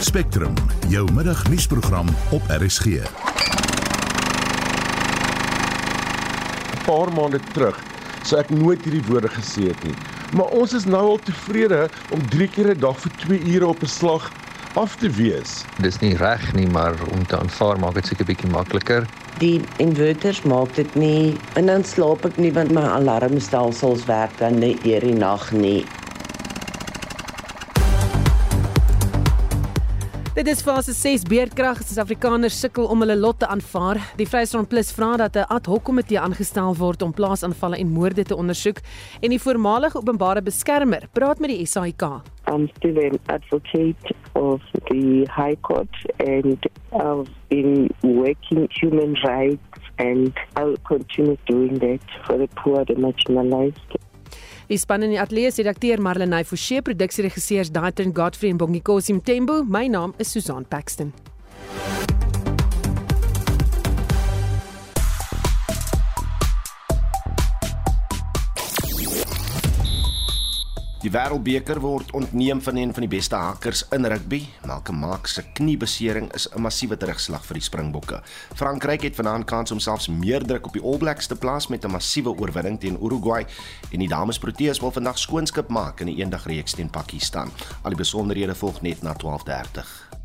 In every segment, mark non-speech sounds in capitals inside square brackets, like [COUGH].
Spectrum, jou middagnuusprogram op RSG. 'n Paar maande terug sou ek nooit hierdie woorde gesê het nie. Maar ons is nou al tevrede om 3 keer 'n dag vir 2 ure op 'n slag af te wees. Dis nie reg nie, maar om te aanvaar maak dit seker bietjie makliker. Die inverters maak dit nie en dan slaap ek nie want my alarmstelsels werk dan nie eer die nag nie. Dit is fase 6 beerdkrag. Suid-Afrikaners sukkel om hulle lot te aanvaar. Die Vryheidsfront Plus vra dat 'n ad hoc komitee aangestel word om plaasaanvalle en moorde te ondersoek en die voormalige openbare beskermer praat met die SAIK. I'm still an advocate of the High Court and I've been working human rights and I'll continue doing that for the poor and marginalized. Die span in die ateljee se redakteur Marlenae Forsie, produksieregisseurs Daitrin Godfrey en Bongikosi Mtembu. My naam is Susan Paxton. Die Wêreldbeker word ontneem van een van die beste hakkers in rugby. Malcolm Marx se kniebesering is 'n massiewe terugslag vir die Springbokke. Frankryk het vanaand kans om selfs meer druk op die All Blacks te plaas met 'n massiewe oorwinning teen Uruguay en die dames Proteas wil vandag skoonskip maak in 'n eendagreeks teen Pakistan. Al die besonderhede volg net na 12:30.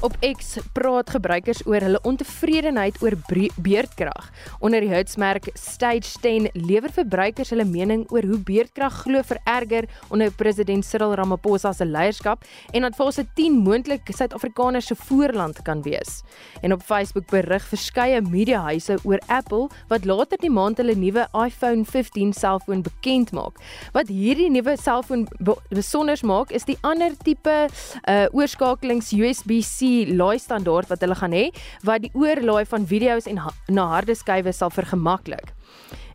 Op X praat gebruikers oor hulle ontevredenheid oor beerdkrag. Onder die hitsmerk Stage 10 lewer verbruikers hulle mening oor hoe beerdkrag glo vererger onder president Cyril Ramaphosa se leierskap en dat fase 10 moontlik Suid-Afrikaners se voorland kan wees. En op Facebook berig verskeie mediahuise oor Apple wat later die maand hulle nuwe iPhone 15 selfoon bekend maak. Wat hierdie nuwe selfoon besonder maak is die ander tipe uh oorskakelings USB-C laai standaard wat hulle gaan hê wat die oorlaai van video's en ha na harde skywe sal vergemaklik.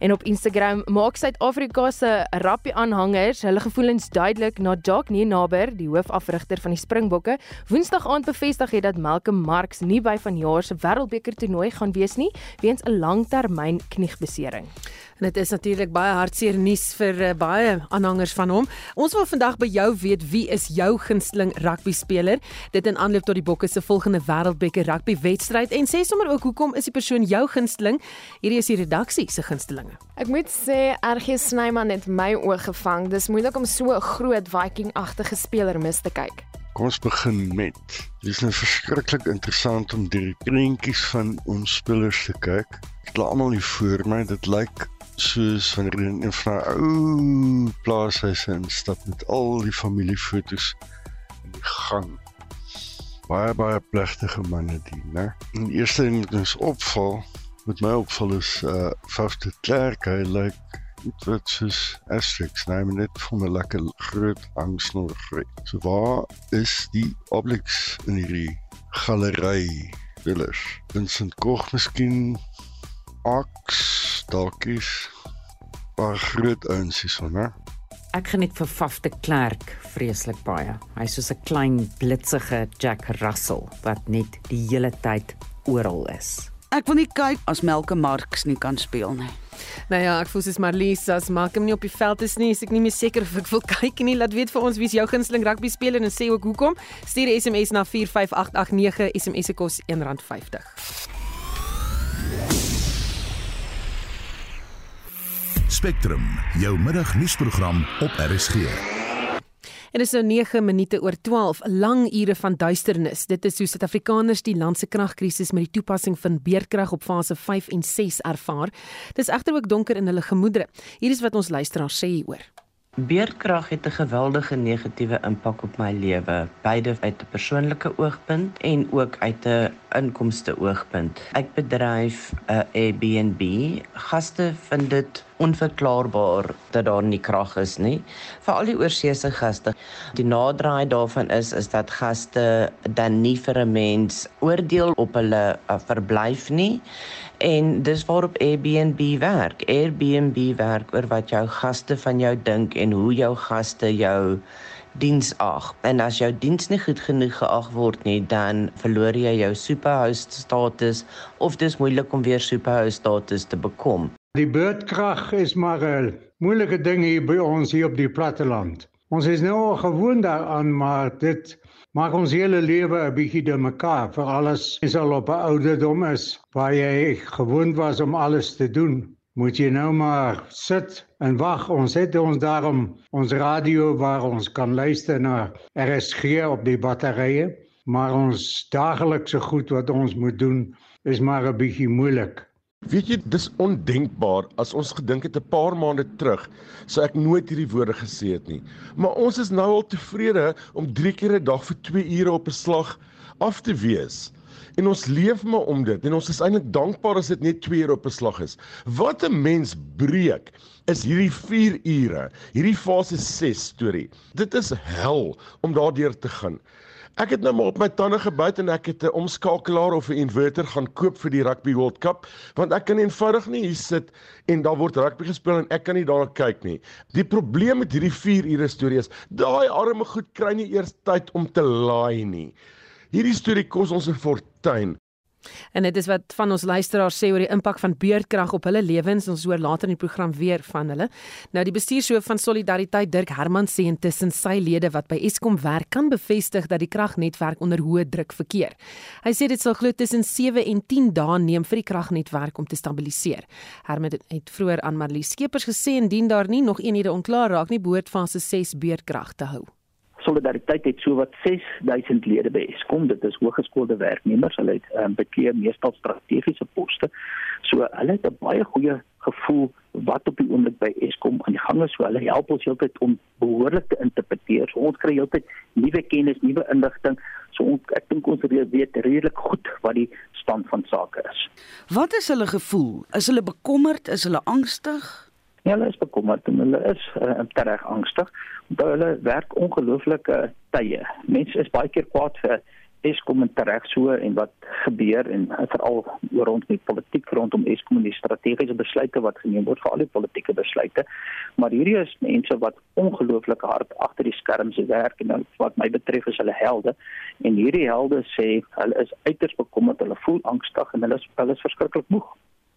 En op Instagram maak Suid-Afrika se rappie aanhangers hulle gevoelens duidelik na Jacques Nienaber, die hoofafrigter van die Springbokke, Woensdag aand bevestig het dat Malcolm Marx nie by vanjaar se Wêreldbeker toernooi gaan wees nie weens 'n langtermyn kniegbesering. En dit is natuurlik baie hartseer nuus vir uh, baie aanhangers van hom. Ons wil vandag by jou weet wie is jou gunsteling rugby speler? Dit in aanloop tot die Bokke se volgende Wêreldbeker rugby wedstryd en sê sommer ook hoekom is die persoon jou gunsteling? Hierdie is die redaksie se gunstelinge. Ek moet sê RG Snyman het my oog gevang. Dis moeilik om so 'n groot Viking-agtige speler mis te kyk. Kom ons begin met. Dit is nou verskriklik interessant om die prentjies van ons spelers te kyk. Dit lê almal hier voor my. Dit lyk soos wanneer jy in 'n ou plaashuis instap met al die familiefoto's in die gang. Baie baie plegtige manne die, né? En die eerste ding wat ons opval, met my opval is uh Fauste Klerk, hy lyk dit wat soos Asterix, nee, maar net van 'n lekker groot angsnor groot. So waar is die objects in hierdie galery? Willers. Vincent Koch miskien Ox, dalkies paar groot ouens hierson, né? Ek geniet vir Fafte Klerk vreeslik baie. Hy's soos 'n klein blitsige Jack Russell wat net die hele tyd oral is. Ek wil nie kyk as Melke Marx nie kan speel nie. Nou ja, ek voel soos Marlies as Malcolm nie op die veld is nie, is ek nie meer seker of ek wil [LAUGHS] kyk nie. Laat weet vir ons wie's jou gunsteling rugby speler en sê ook hoekom. Stuur 'n SMS na 45889, SMS se kos R1.50. Spectrum, jou middagnuusprogram op RSG. Dit is nou 9 minute oor 12, lang ure van duisternis. Dit is hoe Suid-Afrikaners die land se kragkrisis met die toepassing van beerdkrag op fase 5 en 6 ervaar. Dis egter ook donker in hulle gemoedere. Hier is wat ons luisteraars sê hieroor. Beerdkrag het 'n geweldige negatiewe impak op my lewe, beide uit 'n persoonlike oogpunt en ook uit 'n inkomste oogpunt. Ek bedryf 'n Airbnb. Gaste vind dit onverklaarbaar dat daar nie krag is nie vir al die oorseese gaste. Die naderdraai daarvan is is dat gaste dan nie vir 'n mens oordeel op hulle uh, verblyf nie en dis waarop Airbnb werk. Airbnb werk oor wat jou gaste van jou dink en hoe jou gaste jou diens ag. En as jou diens nie goed genoeg geag word nie, dan verloor jy jou superhost status of dis moeilik om weer superhost status te bekom. Die beurtkrag is maar 'n moeilike ding hier by ons hier op die platteland. Ons is nou al gewoond daaraan, maar dit maak ons hele lewe 'n bietjie de mekaar, veral as jy al op 'n ouderdom is waar jy gewoond was om alles te doen. Moet jy nou maar sit en wag. Ons het ons daarom ons radio waar ons kan luister na RSG op die batterye, maar ons daaglikse goed wat ons moet doen is maar 'n bietjie moeilik. Weet jy, dis ondenkbaar as ons gedink het 'n paar maande terug sou ek nooit hierdie woorde gesê het nie. Maar ons is nou al tevrede om 3 keer 'n dag vir 2 ure op 'n slag af te wees. En ons leef maar om dit en ons is eintlik dankbaar as dit net 2 ure op 'n slag is. Wat 'n mens breek is hierdie 4 ure, hierdie fase 6 storie. Dit is hel om daardeur te gaan. Ek het nou maar op my tande gebyt en ek het 'n omskakelaar of 'n inverter gaan koop vir die Rugby World Cup want ek kan eenvoudig nie hier sit en daar word rugby gespeel en ek kan nie daarna kyk nie. Die probleem met hierdie 4 ure storie is daai arme goed kry nie eers tyd om te laai nie. Hierdie storie kos ons 'n fortuin. En dit is wat van ons luisteraars sê oor die impak van beurtkrag op hulle lewens. Ons hoor later in die program weer van hulle. Nou die bestuurshoof van Solidariteit Dirk Herman sê intussen sy lede wat by Eskom werk kan bevestig dat die kragnetwerk onder hoë druk verkeer. Hy sê dit sal glo tussen 7 en 10 dae neem vir die kragnetwerk om te stabiliseer. Herman het vroeër aan Marlie Skeepers gesê indien daar nie nog eenhede onklaar raak nie, behoort fase 6 beurtkrag te hou. Solidariteit het so wat 6000 lede by Eskom. Dit is hoëgeskoolde werknemers. Hulle het um, bekleed meestal strategiese poste. So hulle het 'n baie goeie gevoel wat op die oomblik by Eskom aan die gang is. So hulle help ons heeltyd om behoorlik te interpreteer. So ons kry heeltyd nuwe kennis, nuwe inligting. So ons ek dink ons weet redelik goed wat die stand van sake is. Wat is hulle gevoel? Is hulle bekommerd? Is hulle angstig? Ja, hulle is bekommerd en hulle is uh, tereg angstig. Want hulle werk ongelooflike tye. Mense is baie keer kwaad vir Eskom en tereg so en wat gebeur en uh, veral rondom die politiek rondom Eskom en die strategiese besluite wat geneem word vir al die politieke besluite. Maar hierdie is mense wat ongelooflik hard agter die skerms werk en wat my betref is hulle helde. En hierdie helde sê hulle is uiters bekommerd, hulle voel angstig en hulle is hulle is verskriklik moeg.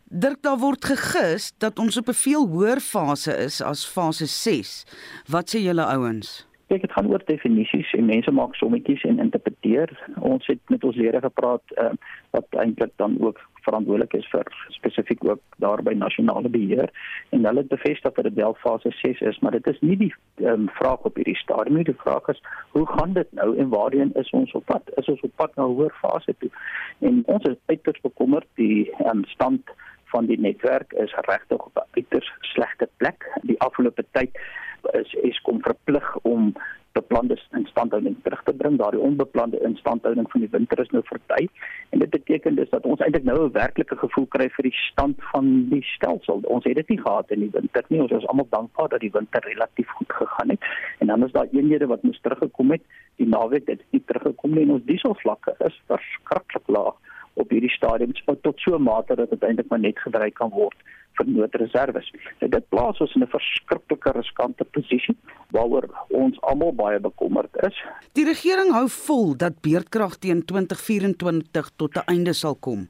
Dirk daar word gegis dat ons op 'n veel hoër fase is as fase 6. Wat sê julle ouens? Kyk, dit gaan oor definisies en mense maak sommetjies en interpreteer. Ons het met ons lede gepraat uh, wat eintlik dan ook verantwoordelik is vir spesifiek ook daarby nasionale beheer en hulle het bevestig dat dit wel fase 6 is, maar dit is nie die um, vraag op hierdie stadium nie. Die vraag is, hoe gaan dit nou en waarheen is ons op pad? Is ons op pad na 'n hoër fase toe? En ons is uiters bekommerd die um, stand van die netwerk is regtig op 'n uiters slegte plek. Die afgelope tyd is Eskom verplig om beplande instandhouding terug te bring. Daardie onbeplande instandhouding van die winter is nou verby en dit beteken dus dat ons eintlik nou 'n werklike gevoel kry vir die stand van die stelsel. Ons het dit nie gehad in die winter nie. Ons is almal dankbaar dat die winter relatief goed gegaan het. En dan is daar eenhede wat moes teruggekom het. Die naweek het nie teruggekom nie en ons dieselvlakke is verskriklik laag op hierdie stadium tot so 'n mate dat dit eintlik maar net gebruik kan word vir noodreserves. Nou dit plaas ons in 'n verskriklike riskante posisie waaroor ons almal baie bekommerd is. Die regering hou vol dat beerdkrag teen 2024 tot 'n einde sal kom.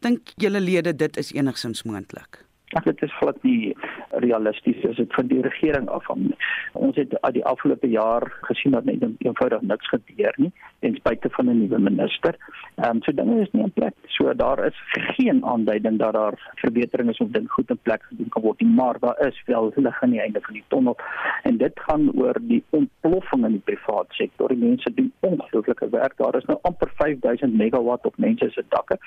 Dink julle lede dit is enigsins moontlik? Ag dit is glad nie realisties as dit van die regering afhang. Ons het uit die afgelope jaar gesien dat net eenvoudig niks gebeur nie ten spyte van 'n nuwe minister. Ehm um, so dinge is nie in plek. So daar is geen aanduiding dat daar verbetering is of ding goed in plek gedoen kan word nie, maar daar is wel lig aan die einde van die tonnel en dit gaan oor die ontploffing in die private sektor. Die mense doen ongelooflike werk. Daar is nou amper 5000 megawatt op mense se dakke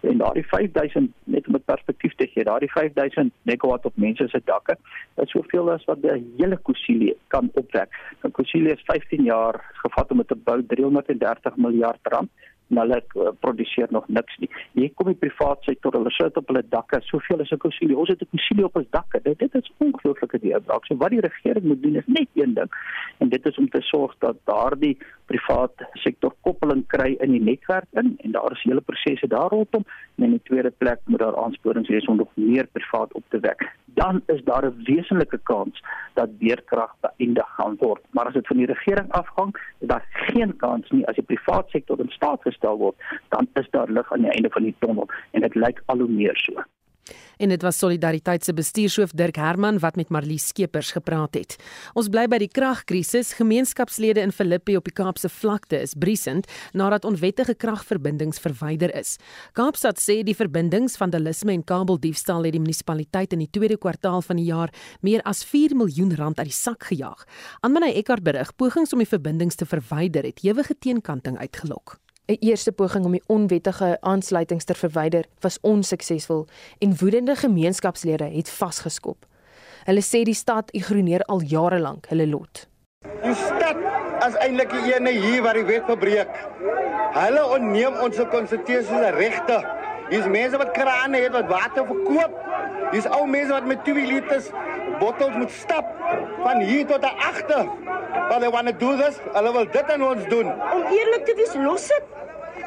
en daardie 5000 net om 'n perspektief te gee, daardie 5000 1000 megawatt op mense se dakke. Is soveel as wat die hele Kusile kan opwek. Nou Kusile is 15 jaar gevat om dit te bou, 330 miljard rand en hulle uh, produseer nog niks nie. Hier kom die private sektor, hulle sit op hulle dakke, soveel as 'n Kusile. Ons het 'n Kusile op ons dakke. Dit, dit is ongelooflike deurbraak. So wat die regering moet doen is net een ding en dit is om te sorg dat daardie private sektor koppeling kry in die netwerk in en daar is hele prosesse daar rondom en in die tweede plek moet daar aansporings wees om nog meer privaat op te wek dan is daar 'n wesenlike kans dat beerkrag beëindig gaan word maar as dit van die regering afhang is daar geen kans nie as die private sektor in staat gestel word dan is daar lig aan die einde van die tonnel en dit lyk al hoe meer so En dit was Solidariteit se bestuurshoof Dirk Herman wat met Marlies Skeepers gepraat het. Ons bly by die kragkrisis. Gemeenskapslede in Philippi op die Kaapse vlakte is briesend nadat onwettige kragverbindings verwyder is. Kaapstad sê die verbindings van vandalisme en kabeldiefstal het die munisipaliteit in die tweede kwartaal van die jaar meer as 4 miljoen rand uit die sak gejaag. Aanmanay Eckart berig, pogings om die verbindings te verwyder het ewige teenkanting uitgelok. 'n Eerste poging om die onwettige aansluitings te verwyder was onsuksesvol en woedende gemeenskapslede het vasgeskop. Hulle sê die stad ignoreer al jare lank hulle lot. Die stad is eintlik die ene hier waar die wet verbreek. Hulle onneem ons konstitusionele regte Hier's mense wat krane het wat water verkoop. Hier's ou mense wat met 2 liters bottels moet stap van hier tot daar agter. But they want to do this. Hulle wil dit aan ons doen. Om eerlik te wees, los dit.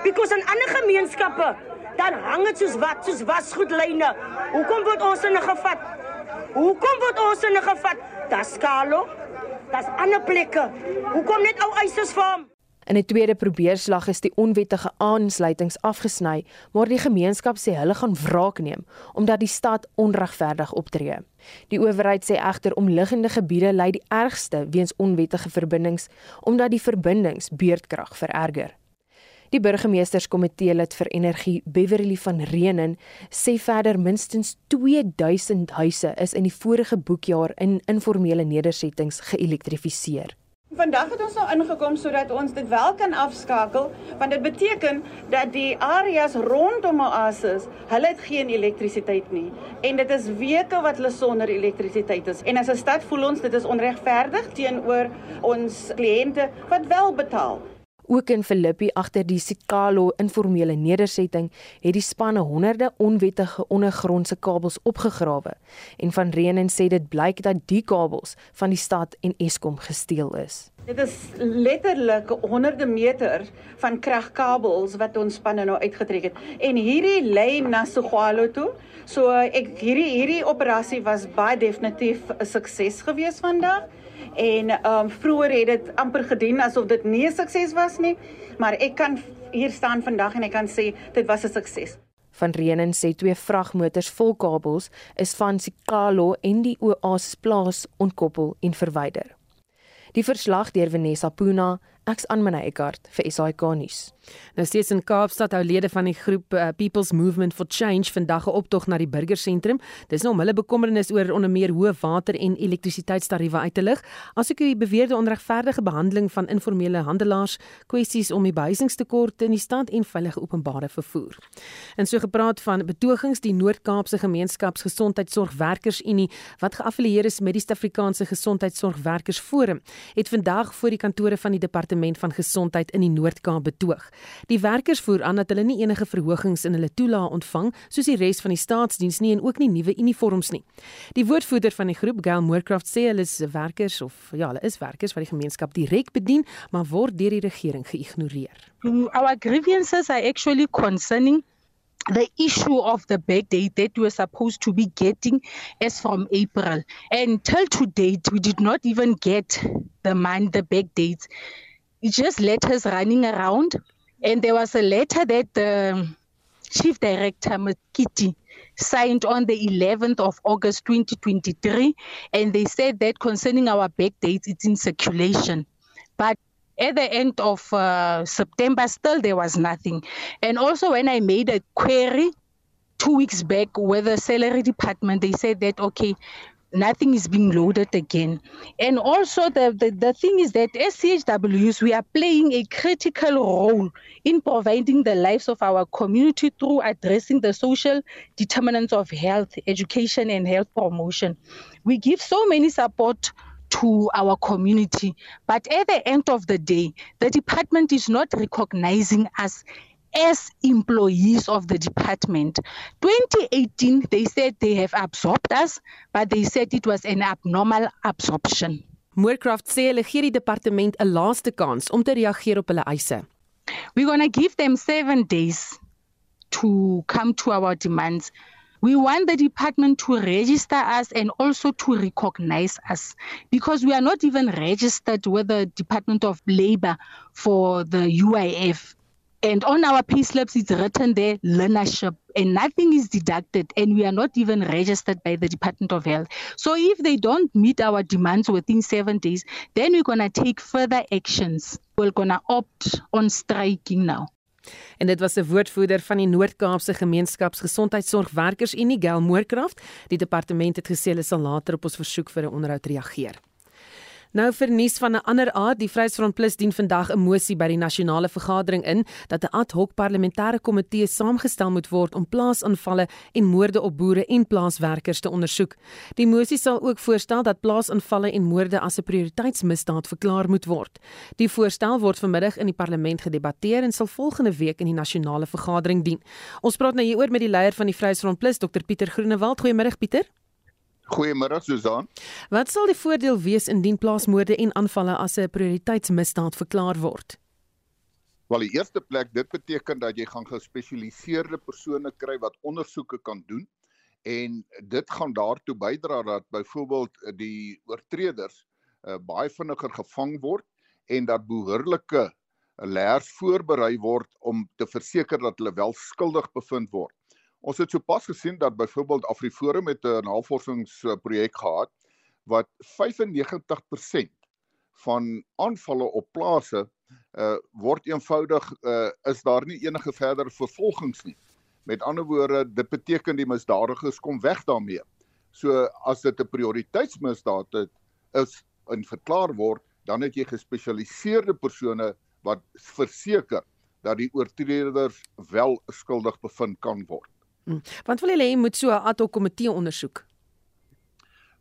Because in ander gemeenskappe dan hang dit soos wat, soos wasgoedlyne. Hoekom word ons in 'n gevat? Hoekom word ons in 'n gevat? Das skalo. Das ander plekke. Hoekom net ou eisers vir hom? In 'n tweede probeerslag is die onwettige aansluitings afgesny, maar die gemeenskap sê hulle gaan wraak neem omdat die stad onregverdig optree. Die owerheid sê egter omliggende gebiede ly die ergste weens onwettige verbindings omdat die verbindings beurtkrag vererger. Die burgemeesterskomitee lid vir energie Beverly van Reenen sê verder minstens 2000 huise is in die vorige boekjaar in informele nedersettings geelektrifiseer. Vandag het ons nou ingekom sodat ons dit wel kan afskakel want dit beteken dat die areas rondom Oasis, hulle het geen elektrisiteit nie en dit is weke wat hulle sonder elektrisiteit is. En as 'n stad voel ons dit is onregverdig teenoor ons kliënte wat wel betaal. Ook in Filippi agter die Sikalo informele nedersetting het die spanne honderde onwettige ondergrondse kabels opgegrawe en van Renen sê dit blyk dat die kabels van die stad en Eskom gesteel is. Dit is letterlik honderde meter van kragkabels wat ons spanne nou uitgetrek het en hierdie lê na Sogwalo toe. So ek hierdie hierdie operasie was baie definitief 'n sukses gewees vandag en ehm um, vroeër het dit amper gedien asof dit nie 'n sukses was nie, maar ek kan hier staan vandag en ek kan sê dit was 'n sukses. Van Renen sê twee vragmotors vol kabels is van Sikalo en die Oasis plaas ontkoppel en verwyder. Die verslag deur Vanessa Puna Ek's aan my Eckart vir SAK nuus. Nou steeds in Kaapstad hou lede van die groep uh, People's Movement for Change vandag 'n optog na die burgersentrum. Dis nou om hulle bekommernis oor onder meer hoë water en elektrisiteitstariewe uit te lig, asook die beweerde onregverdige behandeling van informele handelaars, kwessies om die behuisingstekorte in die stad en veilige openbare vervoer. En so gepraat van betogings die Noord-Kaapse Gemeenskapsgesondheidsorgwerkersunie wat geaffilieer is met die Suid-Afrikaanse Gesondheidsorgwerkersforum, het vandag voor die kantore van die departement van gesondheid in die Noord-Kaap betoog. Die werkers voer aan dat hulle nie enige verhogings in hulle toelaa ontvang soos die res van die staatsdiens nie en ook nie nuwe uniforms nie. Die woordvoerder van die groep, Gail Moorcraft, sê hulle is werkers of ja, hulle is werkers wat die gemeenskap direk bedien, maar word deur die regering geïgnoreer. Our grievances are actually concerning the issue of the back date that we were supposed to be getting as from April. And till to date, we did not even get the month, the back dates. It's just letters running around. And there was a letter that the Chief Director, Makiti, signed on the 11th of August 2023. And they said that concerning our back dates, it's in circulation. But at the end of uh, September, still there was nothing. And also, when I made a query two weeks back with the salary department, they said that, okay, nothing is being loaded again. And also, the, the, the thing is that as CHWs, we are playing a critical role in providing the lives of our community through addressing the social determinants of health, education, and health promotion. We give so many support to our community. But at the end of the day, the department is not recognizing us as employees of the department. 2018, they said they have absorbed us, but they said it was an abnormal absorption. Moorcraft sê hulle gee die departement 'n laaste kans om te reageer op hulle eise. We're going to give them 7 days to come to our demands. We want the department to register us and also to recognize us because we are not even registered with the Department of Labor for the UIF. And on our pay slips, it's written there learnership, and nothing is deducted, and we are not even registered by the Department of Health. So if they don't meet our demands within seven days, then we're going to take further actions. We're going to opt on striking now. En dit was 'n woordvoerder van die Noord-Kaapse Gemeenskapsgesondheidsorgwerkers Unie Gel Moorkraft. Die departement het gesê hulle sal later op ons versoek vir 'n onderhoud reageer. Nou vir nuus van 'n ander aard, die Vryheidsfront Plus dien vandag 'n mosie by die nasionale vergadering in dat 'n ad-hoc parlementêre komitee saamgestel moet word om plaasaanvalle en moorde op boere en plaaswerkers te ondersoek. Die mosie sal ook voorstel dat plaasaanvalle en moorde as 'n prioriteitsmisdaad verklaar moet word. Die voorstel word vanmiddag in die parlement gedebatteer en sal volgende week in die nasionale vergadering dien. Ons praat nou hieroor met die leier van die Vryheidsfront Plus, Dr Pieter Groenewald. Goeiemôre Pieter. Goeiemôre Susan. Wat sal die voordeel wees indien plaasmoorde en aanvalle as 'n prioriteitsmisdaad verklaar word? Wel, die eerste plek, dit beteken dat jy gaan gespesialiseerde persone kry wat ondersoeke kan doen en dit gaan daartoe bydra dat byvoorbeeld die oortreders uh, baie vinniger gevang word en dat behoorlike leers voorberei word om te verseker dat hulle wel skuldig bevind word. Ons het sopas gesien dat byvoorbeeld Afriforum met 'n navorsingsprojek gehad wat 95% van aanvalle op plase uh word eenvoudig uh is daar nie enige verdere vervolgings nie. Met ander woorde, dit beteken die misdadigers kom weg daarmee. So as dit 'n prioriteitsmisdaad het, is in verklaar word, dan het jy gespesialiseerde persone wat verseker dat die oortreders wel skuldig bevind kan word. Hm. Want wil hulle hê moet so 'n ad hoc komitee ondersoek?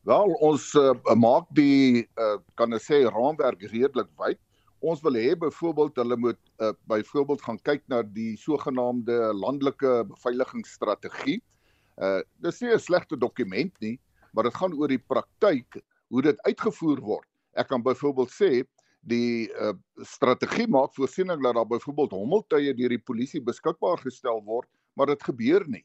Wel, ons uh, maak die uh, kan ek sê raamwerk redelik wyd. Ons wil hê byvoorbeeld hulle moet uh, byvoorbeeld gaan kyk na die sogenaamde landelike beveiligingsstrategie. Uh dis nie 'n slegte dokument nie, maar dit gaan oor die praktyk hoe dit uitgevoer word. Ek kan byvoorbeeld sê die uh, strategie maak voorsiening dat daar byvoorbeeld hommeltuie deur die polisie beskikbaar gestel word, maar dit gebeur nie.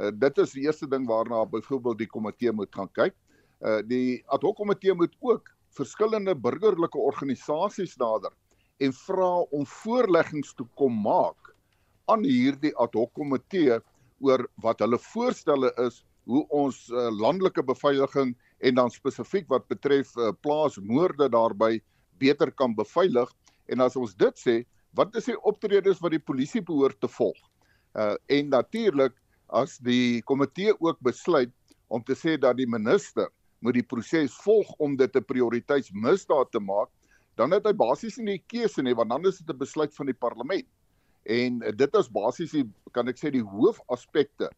Uh, dit is die eerste ding waarna byvoorbeeld die komitee moet gaan kyk. Uh die ad hoc komitee moet ook verskillende burgerlike organisasies nader en vra om voorleggings te kom maak aan hierdie ad hoc komitee oor wat hulle voorstelle is hoe ons uh, landelike beveiliging en dan spesifiek wat betref uh, plaasmoorde daarbey beter kan beveilig en as ons dit sê wat is die optredes wat die polisie behoort te volg uh en natuurlik as die komitee ook besluit om te sê dat die minister moet die proses volg om dit 'n prioriteitsmisdaad te maak, dan het hy basies nie 'n keuse nie want dan is dit 'n besluit van die parlement. En dit is basies die kan ek sê die hoofaspekte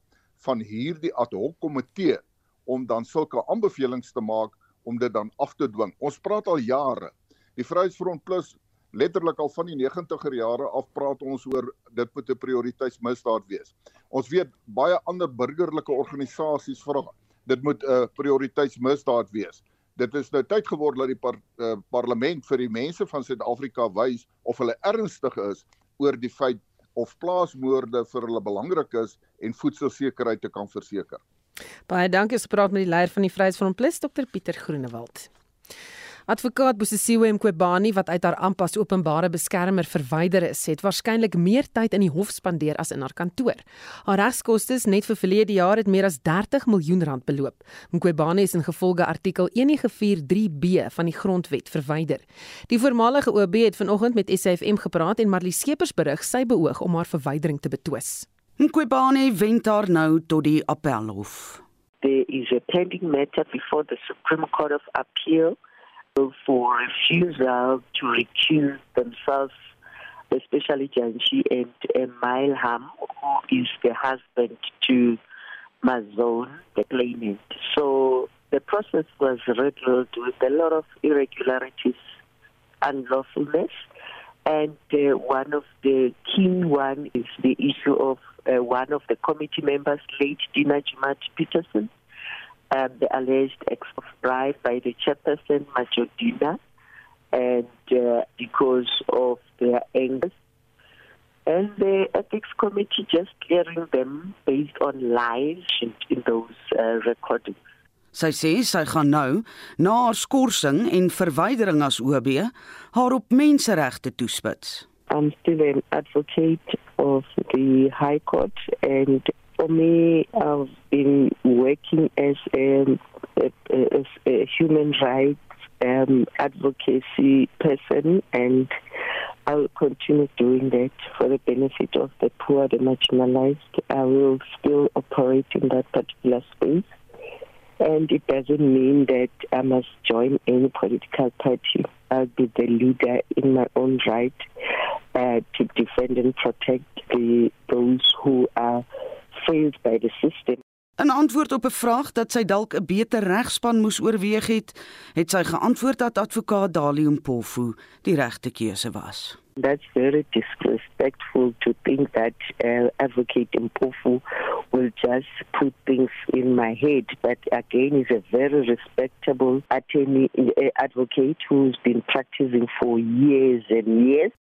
van hierdie ad hoc komitee om dan sulke aanbevelings te maak om dit dan af te dwing. Ons praat al jare. Die Vryheidsfront Plus letterlik al van die 90er jare af praat ons oor dit moet 'n prioriteitsmisdaad wees. Ons weet baie ander burgerlike organisasies vra dit moet 'n prioriteitsmisdaad wees. Dit is nou tyd geword dat die par, uh, parlement vir die mense van Suid-Afrika wys of hulle ernstig is oor die feit of plaasmoorde vir hulle belangrik is en voedselsekerheid te kan verseker. Baie dankie, ons praat met die leier van die Vryheidsfront Plus, Dr Pieter Groenewald. Advokaat Bosisiwe Mqobani wat uit haar ampas openbare beskermer verwyder is, het waarskynlik meer tyd in die hof spandeer as in haar kantoor. Haar regskoste net vir verlede jaar het meer as 30 miljoen rand beloop. Mqobani is in gevolge artikel 143B van die grondwet verwyder. Die voormalige OB het vanoggend met SAFM gepraat en Marlie Skeepers berig sy beoog om haar verwydering te betwis. Mqobani wend haar nou tot die appelhof. There is a pending matter before the Supreme Court of Appeal for refusal to recuse themselves, especially Janshi and uh, Milham, who is the husband to Mazone, the claimant. So the process was riddled with a lot of irregularities, unlawfulness, and uh, one of the key one is the issue of uh, one of the committee members, late Dina Jumat Peterson, um, the alleged ex of bride by the chairperson Majodina, and uh, because of their anger. And the ethics committee just clearing them based on lies in, in those uh, recordings. Sy sê sy gaan nou na haar skorsing en verwydering as OB haar op menseregte toespits. I'm still an advocate of the High Court, and for me, I've been working as a, as a human rights um, advocacy person, and I'll continue doing that for the benefit of the poor, the marginalized. I will still operate in that particular space. And it doesn't mean that I must join any political party. I'll be the leader in my own right uh, to defend and protect the, those who are failed by the system. In antwoord op 'n vraag dat sy dalk 'n beter regspan moes oorweeg het, het sy geantwoord dat advokaat Dali Mpofu die regte keuse was. That's very disrespectful to think that uh, advocate Mpofu will just put things in my head. But again, he's a very respectable attorney, uh, advocate who's been practicing for years and years.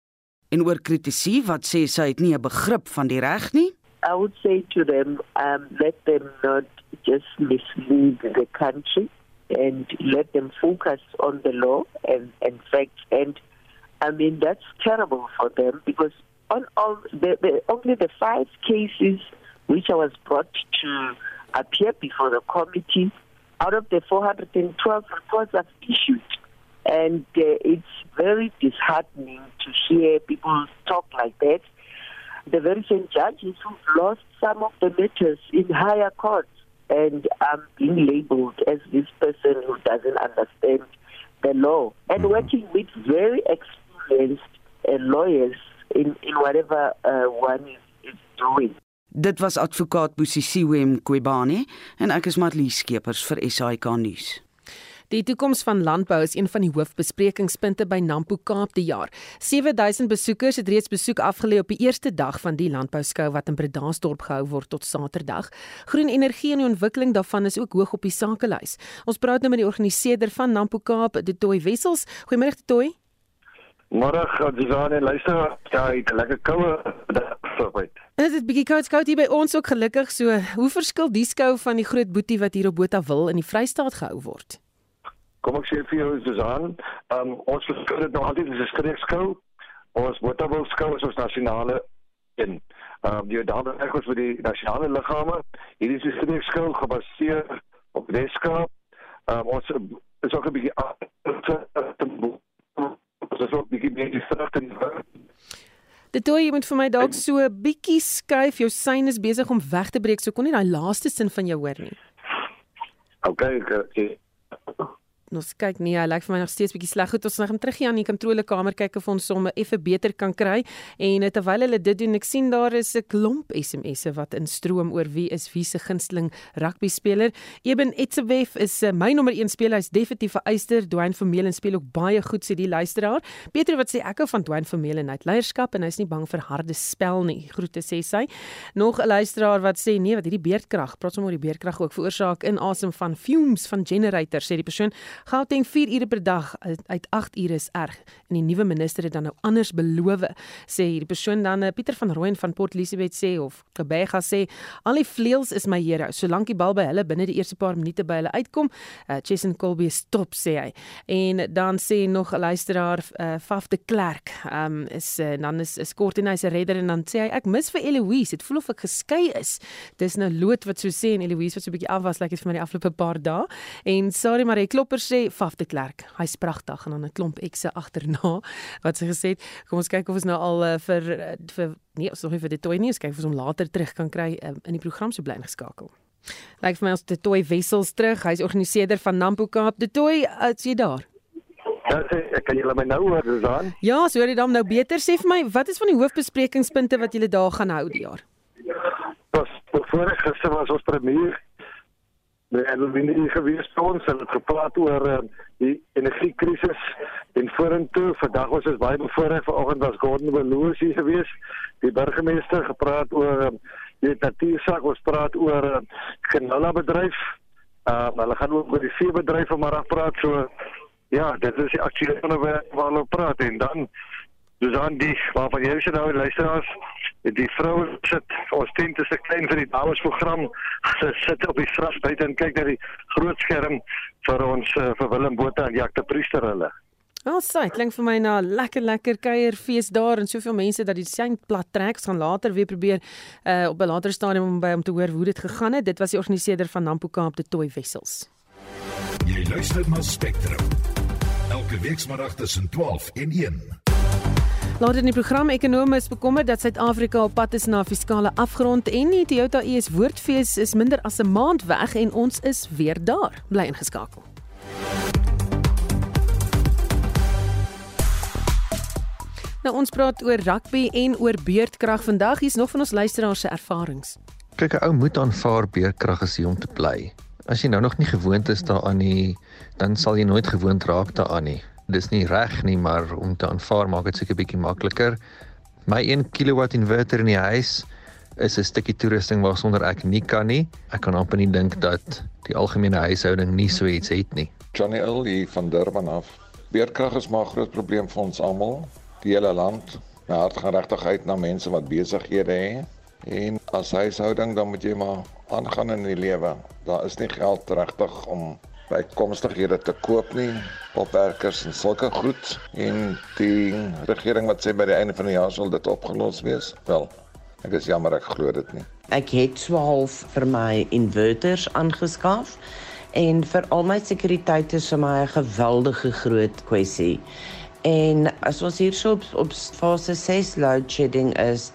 En oor kritisie wat sê sy het nie 'n begrip van die reg nie. I would say to them, um, let them not just mislead the country and let them focus on the law and, and facts. And I mean, that's terrible for them because on all the, the, only the five cases which I was brought to appear before the committee, out of the 412 reports I've issued. And uh, it's very disheartening to hear people talk like that the very same judges who've lost some of the matters in higher courts and um, being labeled as this person who doesn't understand the law and mm-hmm. working with very experienced uh, lawyers in, in whatever uh, one is, is doing. Dit was advokaat Busisiwe Mqobane en ek is Marlies Skeepers vir SAK nuus. Die toekoms van landbou is een van die hoofbesprekingspunte by Nampo Kaap die jaar. 7000 besoekers het reeds besoek afgelê op die eerste dag van die landbouskou wat in Bredasdorp gehou word tot Saterdag. Groen energie en die ontwikkeling daarvan is ook hoog op die sakelys. Ons praat nou met die organiseerder van Nampo Kaap, Detoy Wessels. Goeiemôre Detoy. Môre, Gadzane, luister, ja, ek lekker koue dag. Dit is bietjie koud koud hier by ons ook gelukkig so. Hoe verskil die skou van die groot boetie wat hier op Botawil in die Vrystaat gehou word? Kom ek sê vir jou Susan, um, ons verskil dit nou altyd is 'n streekskou. Ons Botawil skou is ons nasionale een. Ehm um, die daar is ons vir die nasionale liggame. Hierdie is 'n streekskou gebaseer op Weskaap. Ehm um, ons is ook 'n bietjie Dit is ook bietjie meer gestigte in Dit toe jy moet vir my dalk so 'n bietjie skuif. Jou sein is besig om weg te breek. So kon nie daai laaste sin van jou hoor nie. Okay, okay ons kyk nee, hy lyk vir my nog steeds bietjie sleg. Goed, ons gaan terug hier aan die kontrolekamer kyk of ons hom effe beter kan kry. En terwyl hulle dit doen, ek sien daar is 'n klomp SMS'e wat instroom oor wie is wie se gunsteling rugby speler. Eben Etzebeth is uh, my nommer 1 speler. Hy's definitief 'n eister. Dwayne Vermeulen speel ook baie goed sê die luisteraar. Pieter wat sê ek hou van Dwayne Vermeulen uit leierskap en hy's nie bang vir harde spel nie. Groete sê sy. Nog 'n luisteraar wat sê nee, wat hierdie beerdkrag, praat sommer oor die beerdkrag ook veroorsaak in asem van fumes van generators sê die persoon. Gauteng 4 ure per dag uit 8 ure is erg. En die nuwe minister het dan nou anders beloof sê hierdie persoon dan eh, Pieter van Rooyen van Port Elizabeth sê of Kebega sê al die vleuels is my hero solank die bal by hulle binne die eerste paar minute by hulle uitkom uh, Jason Colby stop sê hy. En dan sê nog 'n luisteraar uh, Faf de Klerk um, is uh, dan is, is kort en hy's 'n redder en dan sê hy ek mis vir Eloise. Dit voel of ek geskei is. Dis nou lood wat so sê en Eloise wat so 'n bietjie af was like dit vir my die afgelope paar dae. En sorry maar hy klopper sê Faf de Klerk. Hy's pragtig en dan 'n klomp ekse agterna [LAUGHS] wat sy gesê het. Kom ons kyk of ons nou al uh, vir uh, vir nee, ons nog nie vir die toy nie, ons kyk of ons hom later terug kan kry uh, in die program so bly ingeskakel. Lyk vir my ons die toy wessels terug. Hy's organiseerder van Nampo Kaap. Die toy, is jy daar? Ja, ek kan julle my nou hoor, Susan. Ja, so hoor jy dan nou beter. Sê vir my, wat is van die hoofbesprekingspunte wat julle daar gaan hou die jaar? Voor ek gister was ons premier hulle het nie gewees vir ons en het gepraat oor uh, die energiekrisis en vorentoe. Vandag was ons baie bevoorreg. Vanoggend was Gordon Beloos hier gewees die burgemeester gepraat oor uh, die natuursak ons praat oor uh, genola bedryf uh, hulle gaan ook oor die veebedryf vanmiddag praat so ja dit is die aktuele onderwerp waar hulle praat en dan Dus aan die waarvan jy sê nou luisteraars, die vroue sit ons tent is 'n klein vir die damesprogram. [LAUGHS] Sy sit op die gras buite en kyk na die groot skerm vir ons uh, vir Willem Botha en Jacques de Priester hulle. Wel, sy klink vir my na lekker lekker kuierfees daar en soveel mense dat die sein plat trek. Ons gaan later weer probeer uh op 'n later stadium om by om te hoor hoe dit gegaan het. Dit was die organiseerder van Nampo Kaap, die Toy Wessels. Jy luister na Spectrum. Elke weekmiddag tussen 12 en 1. Later in die program ekonome is bekommerd dat Suid-Afrika op pad is na fiskale afgrond en die Toyota US woordfees is minder as 'n maand weg en ons is weer daar. Bly ingeskakel. Nou ons praat oor rugby en oor beerdkrag vandag. Hier's nog van ons luisteraars se ervarings. Kyk, 'n ou moet aanvaar beerdkrag as hy om te bly. As jy nou nog nie gewoond is daaraan nie, dan sal jy nooit gewoond raak daaraan nie. Dis nie reg nie, maar om te aanvaar maak dit seker bietjie makliker. My 1 kW inverter in die huis is 'n stukkie toerusting waarsonder ek nie kan nie. Ek kan amper nie dink dat die algemene huishouding nie so iets het nie. Johnny Early van Durban af. Beerdkrag is maar 'n groot probleem vir ons almal, die hele land. My hart gaan regtig uit na mense wat besighede het. En as huishouding dan moet jy maar aangaan in die lewe. Daar is nie geld regtig om bykomstighede te koop nie, opwerkers en sulke goed en die regering wat sê by die einde van die jaar sal dit opgelos wees. Wel, ek is jammer ek glo dit nie. Ek het swaalf vir my inverters aangeskaf en vir al my sekuriteit is vir my 'n geweldige groot kwessie. En as ons hier so op, op fase 6 load shedding is,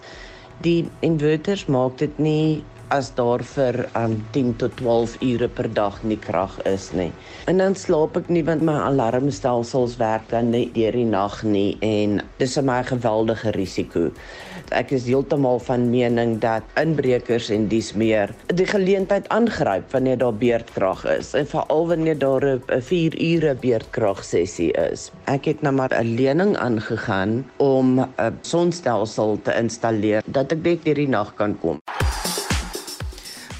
die inverters maak dit nie as daar vir um 10 tot 12 ure per dag nie krag is nie. En dan slaap ek nie want my alarmstelsels werk dan nie deur die nag nie en dis 'n my geweldige risiko. Ek is heeltemal van mening dat inbrekers en dies meer die geleentheid aangryp wanneer daar beerdkrag is en veral wanneer daar 'n 4 ure beerdkrag sessie is. Ek het nou maar 'n lening aangegaan om 'n sonstelsel te installeer dat ek net hierdie nag kan kom.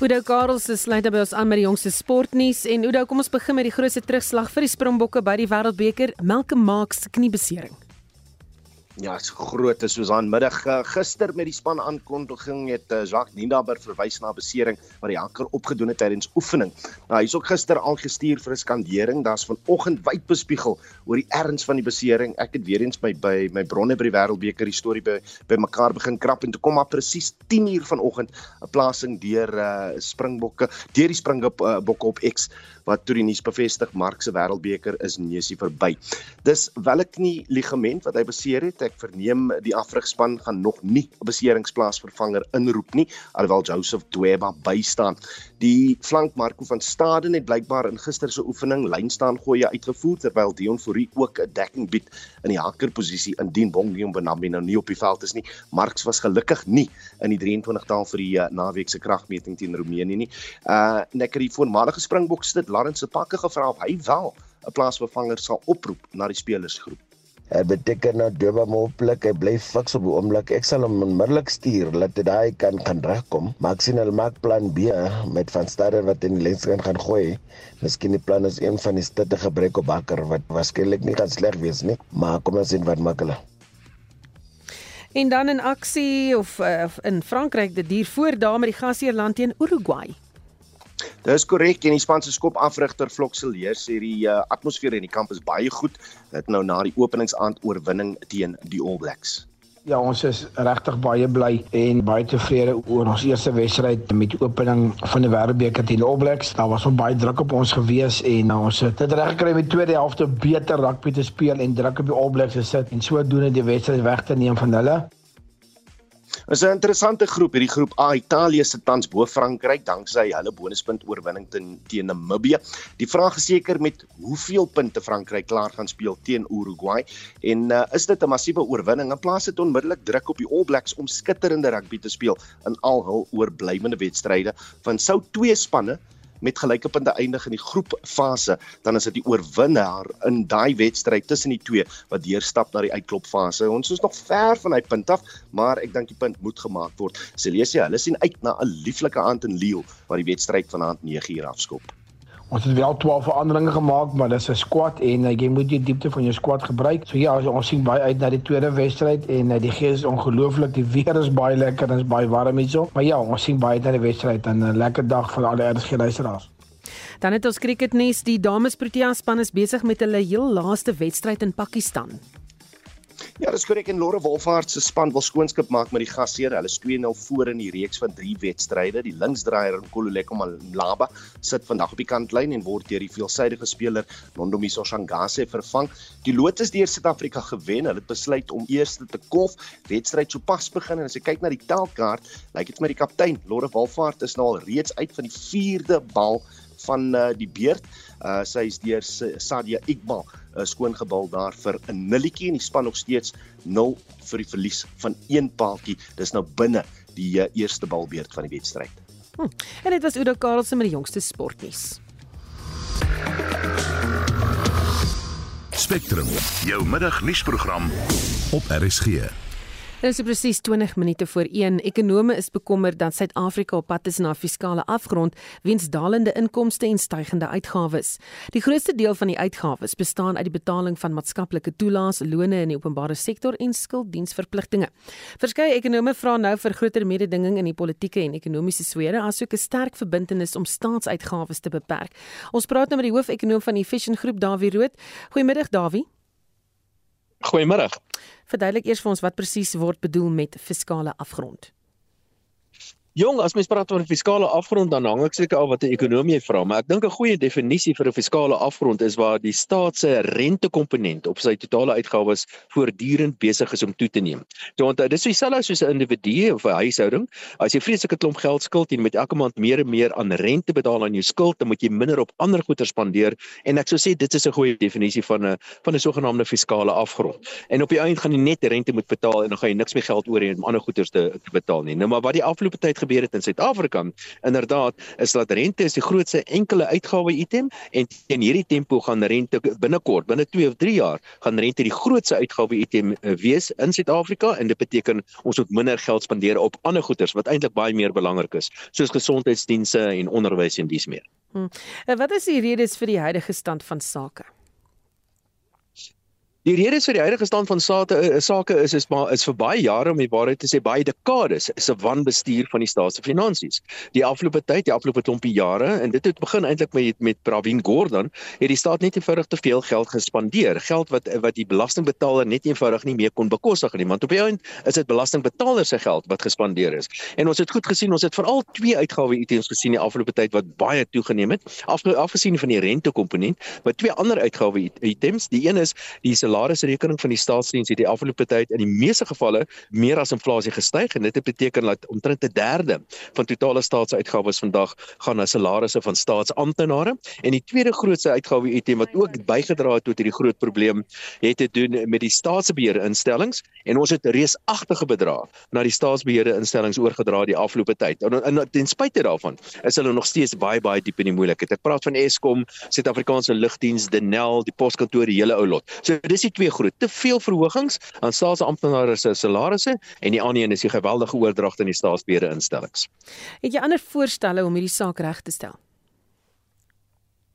Oudo Karels se sluit by ons aan met die jongste sportnuus en Oudo kom ons begin met die grootste terugslag vir die Springbokke by die Wêreldbeker, Malcolm Marx se kniebesering. Ja, dit's groot is soos aan middag uh, gister met die span aankondiging het uh, Jacques Nienaber verwys na besering wat die hakker opgedoen het tydens oefening. Nou hy's ook gister al gestuur vir 'n skandering. Daar's vanoggend wyd bespiegel oor die erns van die besering. Ek het weer eens by by my bronne by die Wêreldbeker die storie by by mekaar begin krap en toe kom maar presies 10 uur vanoggend 'n plasing deur uh, Springbokke, deur die Springbokke uh, op X wat toe die nuus bevestig Mark se Wêreldbeker is neusie verby. Dis wel 'n knie ligament wat hy beseer het. Ek verneem die afrigspan gaan nog nie 'n beseringsplaasvervanger inroep nie, alhoewel Joseph Dweba bystaan. Die flank Marco van Staden het blykbaar in gister se oefening lyn staan gooi uitgevoer terwyl Dion Fourie ook 'n dekking bied in die hakkerposisie indien Bongium Benambi nou nie op die veld is nie. Marx was gelukkig nie in die 23 taal vir die uh, naweek se kragmeting teen Roemenië nie. Uh net die voormalige Springbok sit Lawrence se pakke gevra of hy wel 'n plaasvervanger sal oproep na die spelersgroep. Dit beteken nou Duba moontlik hy bly fiks op die oomblik. Ek sal hom onmiddellik stuur dat hy daai kan kan regkom. Hulle maak plan B met van Staden wat in die lenskan gaan gooi. Miskien die plan is een van die stitte gebrek op bakker wat waarskynlik nie gaan sleg wees nie, maar kom ons sien wat maak hulle. En dan in aksie of uh, in Frankryk dit duur voor daar met die gasheerland teen Uruguay. Dis korrek en die span se skop afrigter Vlokseleer sê die uh, atmosfeer in die kamp is baie goed. Dit nou na die openingsaand oorwinning teen die All Blacks. Ja, ons is regtig baie bly en baie tevrede oor ons eerste wedstryd met die opening van die Wêreldbeker teen die All Blacks. Daar was baie druk op ons gewees en nou, ons het dit reg gekry met die tweede helfte beter rugby te speel en druk op die All Blacks te sit en sodoende die wedstryd weg te neem van hulle. Is 'n interessante groep hierdie groep A Italië se tans bo Frankryk danksy hulle bonuspunt oorwinning teen teen Namibië. Die vraag is seker met hoeveel punte Frankryk klaar gaan speel teen Uruguay en uh, is dit 'n massiewe oorwinning in plaas dit onmiddellik druk op die All Blacks om skitterende rugby te speel in al hul oorblywende wedstryde van sou twee spanne met gelyke punte eindig in die groepfase, dan is dit die oorwinnaar in daai wedstryd tussen die twee wat deurstap na die uitklopfase. Ons is nog ver van hy punt af, maar ek dink die punt moet gemaak word. Selesia, hulle sien uit na 'n lieflike aand in Lille waar die wedstryd vanaand 9uur afskop. Ons het wel 12 veranderinge gemaak, maar dis 'n squad en uh, jy moet die diepte van jou squad gebruik. So ja, ons sien baie uit na die tweede wedstryd en uh, die gees is ongelooflik. Die weer is baie lekker en is baie warm hierso. Maar ja, ons sien baie uit na die wedstryd en 'n uh, lekker dag vir al die RSG luisteraars. Dan het ons cricketnuus, die dames Protea span is besig met hulle heel laaste wedstryd in Pakistan. Ja, dis korrek en Lore Wolfhard se span wil skoonskip maak met die gasheer. Hulle is 2-0 voor in die reeks van 3 wedstryde. Die linksdraaier Nkululeko Malaba sit vandag op die kantlyn en word deur die veelsidige speler Nondomiso Shangase vervang. Die Lotus deur Suid-Afrika gewen. Hulle het besluit om eers te kolf. Wedstryd sopas begin en as jy kyk na die telkaart, lyk dit met die kaptein Lore Wolfhard is nou al reeds uit van die 4de bal van uh, die beurt. Uh sy is deur Sadia Iqbal uh, skoongebal daar vir 'n nulletjie en die span nog steeds 0 vir die verlies van een paaltjie. Dis nou binne die uh, eerste balbeurt van die wedstryd. Hm. En dit was Udo Karlse met die jongste sportnuus. Spectrum, jou middagnuusprogram op RSG. Dit is presies 20 minute voor 1. Ekonome is bekommerd dat Suid-Afrika op pad is na 'n fiskale afgrond weens dalende inkomste en stygende uitgawes. Die grootste deel van die uitgawes bestaan uit die betaling van maatskaplike toelaas, lone in die openbare sektor en skulddiensverpligtinge. Verskeie ekonome vra nou vir groter mededinging in die politieke en ekonomiese sfere asook 'n sterk verbintenis om staatsuitgawes te beperk. Ons praat nou met die hoofekonoom van die Efficient Groep, Dawie Rood. Goeiemiddag, Dawie. Goeiemôre. Verduidelik eers vir ons wat presies word bedoel met fiskale afgrond. Jong, as mens praat oor 'n fiskale afgrond dan hang ek seker af wat 'n ekonomie vra, maar ek dink 'n goeie definisie vir 'n fiskale afgrond is waar die staat se rentekomponent op sy totale uitgawes voortdurend besig is om toe te neem. So onthou, dis dieselfde soos 'n individu of 'n huishouding. As jy vreeslike klomp geld skuld en met elke maand meer en meer aan rente betaal aan jou skuld, dan moet jy minder op ander goeder spandeer en ek sou sê dit is 'n goeie definisie van 'n van 'n sogenaamde fiskale afgrond. En op die einde gaan jy net rente moet betaal en dan gaan jy niks meer geld oor hê om ander goeder te, te betaal nie. Nou maar wat die afgelope tyd gebeur het in Suid-Afrika, inderdaad, is dat rente is die grootste enkele uitgawe item en teen hierdie tempo gaan rente binnekort, binne 2 of 3 jaar, gaan rente die grootste uitgawe item eh, wees in Suid-Afrika en dit beteken ons moet minder geld spandeer op ander goederes wat eintlik baie meer belangrik is, soos gesondheidsdienste en onderwys en dies meer. Hmm. Wat is die redes vir die huidige stand van sake? Die rede vir die huidige stand van sake eh, sake is is maar is vir baie jare om die waarheid te sê baie dekades is 'n wanbestuur van die staat se finansies. Die afgelope tyd, die afgelope klompie jare en dit het begin eintlik met met Pravin Gordhan, het die staat net eenvoudig te veel geld gespandeer, geld wat wat die belastingbetaler net eenvoudig nie meer kon bekostig nie, want op die einde is dit belastingbetaler se geld wat gespandeer is. En ons het goed gesien, ons het veral twee uitgawe items gesien die afgelope tyd wat baie toegeneem het, af, afgesien van die rentekomponent, maar twee ander uitgawe items, die een is die salarisrekening van die staatsdiens het die afgelope tyd in die meeste gevalle meer as inflasie gestyg en dit beteken dat omtrent 'n derde van totale staatsuitgawes vandag gaan na salarisse van staatsamptenare. En die tweede grootste uitgawe item wat ook bygedra het tot hierdie groot probleem het te doen met die staatsbeheerde instellings en ons het reusagtige bedrae na die staatsbeheerde instellings oorgedra die afgelope tyd. En, en ten spyte daarvan is hulle nog steeds baie baie diep in die moeilikheid. Ek praat van Eskom Suid-Afrikaanse Lugdiens Denel die poskantoor die hele ou lot. So dis dis die twee groot te veel verhogings aan staatsamptenare se salarisse en die ander een is die geweldige oordragte in die staatsbeheerde instellings. Het jy ander voorstelle om hierdie saak reg te stel?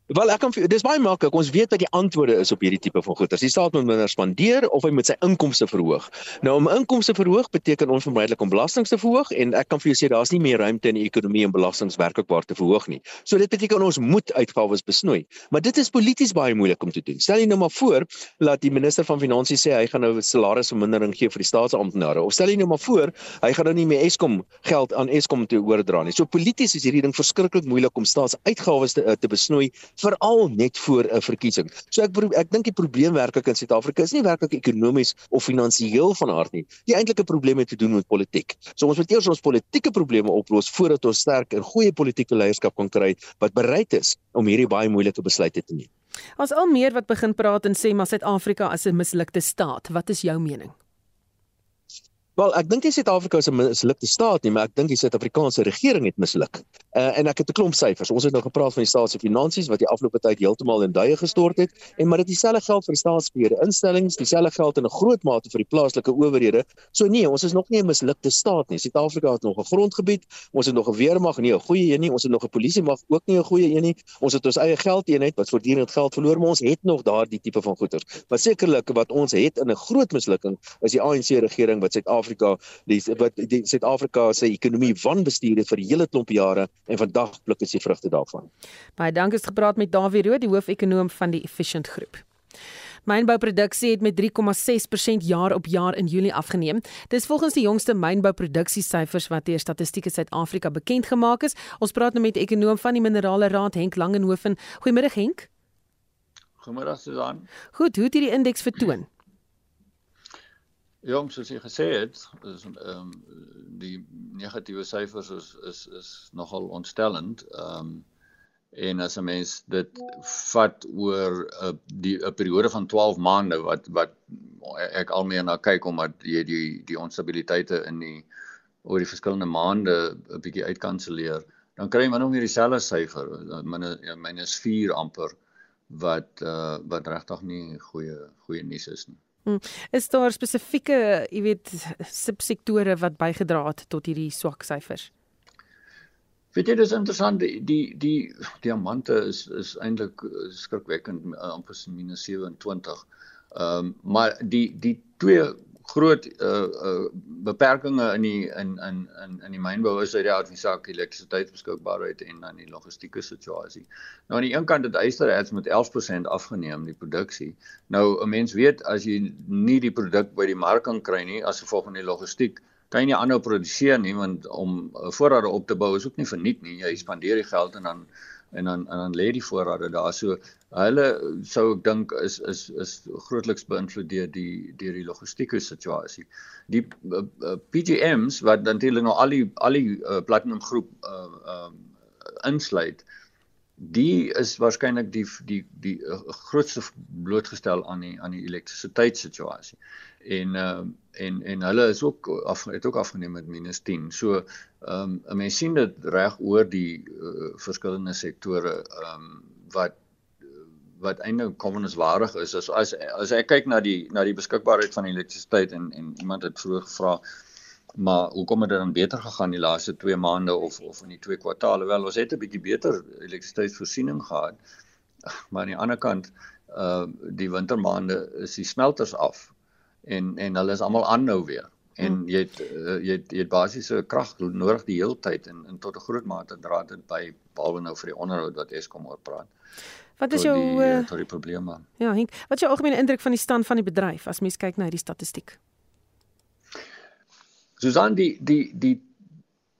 Wel ek kan dis baie maklik. Ons weet wat die antwoorde is op hierdie tipe van goeder. Die staat moet minder spandeer of hy moet sy inkomste verhoog. Nou om inkomste verhoog beteken onvermydelik om belastings te verhoog en ek kan vir jou sê daar's nie meer ruimte in die ekonomie om belastings werklikbaar te verhoog nie. So dit beteken ons moet uitgawes besnoei. Maar dit is polities baie moeilik om te doen. Stel jy nou maar voor dat die minister van finansies sê hy gaan nou salarisvermindering gee vir die staatsamptenare of stel jy nou maar voor hy gaan nou nie meer Eskom geld aan Eskom te oordra nie. So polities is hierdie ding verskriklik moeilik om staatsuitgawes te, te besnoei veral net voor 'n verkiesing. So ek ek dink die probleem werklik in Suid-Afrika is nie werklik ekonomies of finansiëel van aard nie. Die eintlike probleem het te doen met politiek. So ons moet eers ons politieke probleme oplos voordat ons sterk en goeie politieke leierskap kan kry wat bereid is om hierdie baie moeilike besluite te neem. Ons al meer wat begin praat en sê maar Suid-Afrika is 'n mislukte staat. Wat is jou mening? Wel, ek dink nie Suid-Afrika is 'n mislukte staat nie, maar ek dink die Suid-Afrikaanse regering het misluk. Uh, en ek het 'n klomp syfers. Ons het nou gepraat van die staat se finansies wat die afgelope tyd heeltemal in duie gestort het, en maar dit dieselfde geld vir die staatsbeheerde instellings, dieselfde geld in 'n groot mate vir die plaaslike owerhede. So nee, ons is nog nie 'n mislukte staat nie. Suid-Afrika het nog 'n grondgebied, ons het nog 'n weermag, nie 'n goeie een nie, ons het nog 'n polisie mag, ook nie 'n goeie een nie. Ons het ons eie geldeenheid wat voortdurend geld verloor, maar ons het nog daardie tipe van goeder. Maar sekerlik wat ons het in 'n groot mislukking is die ANC regering wat Suid-Afrika Suid-Afrika die wat die Suid-Afrika se ekonomie wanbestuur het vir 'n hele klomp jare en vandag pluk ons die vrugte daarvan. Baie dankie het gepraat met Dawie Rood, die hoofekonoom van die Efficient Groep. Mynbouproduksie het met 3,6% jaar op jaar in Julie afgeneem. Dis volgens die jongste mynbouproduksiesyfers wat deur Statistiek Suid-Afrika bekend gemaak is. Ons praat nou met die ekonoom van die Minerale Raad Henk Langenhoven. Goeiemôre Henk. Goeiemôre Susan. Goed, hoe het hierdie indeks vertoon? Ja, soos jy gesê het, is ehm um, die negatiewe syfers is is is nogal ontstellend. Ehm um, en as 'n mens dit vat oor 'n uh, die 'n periode van 12 maande wat wat ek al meer na kyk omdat jy die die onstabiliteite in die oor die verskillende maande 'n bietjie uitkanselleer, dan kry jy maar nog meer dieselfde syfer, minus ja, minus 4 amper wat uh wat regtig nie goeie goeie nuus is nie. Hmm. Is daar spesifieke, jy weet, subsektore wat bygedra het tot hierdie swak syfers? Weet jy dis interessant die die die diamante is is eintlik skrikwekkend amper minus 27. Ehm um, maar die die twee groot uh uh beperkings in die in in in in die mynbou is uit die aard van saak elektrisiteitsbeskikbaarheid en dan die logistieke situasie. Nou aan die een kant het Eysterherz met 11% afgeneem die produksie. Nou 'n mens weet as jy nie die produk by die mark kan kry nie as gevolg van die logistiek, kan jy nie aanhou produseer nie want om voorrade op te bou is ook nie verniet nie. Jy spandeer die geld en dan en dan en dan lê die voorrade daar so hulle sou ek dink is is is grootliks beïnvloed deur die deur die logistieke situasie. Die uh, uh, PGMs wat natuurlik nou al die al die uh, platinum groep uh um insluit die is waarskynlik die die die uh, grootste blootgestel aan die aan die elektrisiteitssituasie. En uh en en hulle is ook af het ook afgeneem met minus 10. So ehm um, 'n mens sien dit reg oor die uh, verskillende sektore ehm um, wat wat eintlik komenswaardig is as as as ek kyk na die na die beskikbaarheid van elektrisiteit en en iemand het vroeër gevra maar hoekom het dit dan beter gegaan die laaste 2 maande of of in die twee kwartale wel ons het 'n bietjie beter elektrisiteitsvoorsiening gehad [LAUGHS] maar aan die ander kant uh die wintermaande is die smelters af en en hulle is almal aan nou weer en hmm. jy het uh, jy het, het basiese krag nodig die hele tyd en, en tot 'n groot mate dra dit by behalwe nou vir die onderhoud wat Eskom oor praat. Wat is jou die, uh, tot die probleme? Ja, Henk, wat is jou algemene indruk van die stand van die bedryf as mens kyk na hierdie statistiek? Susan die die die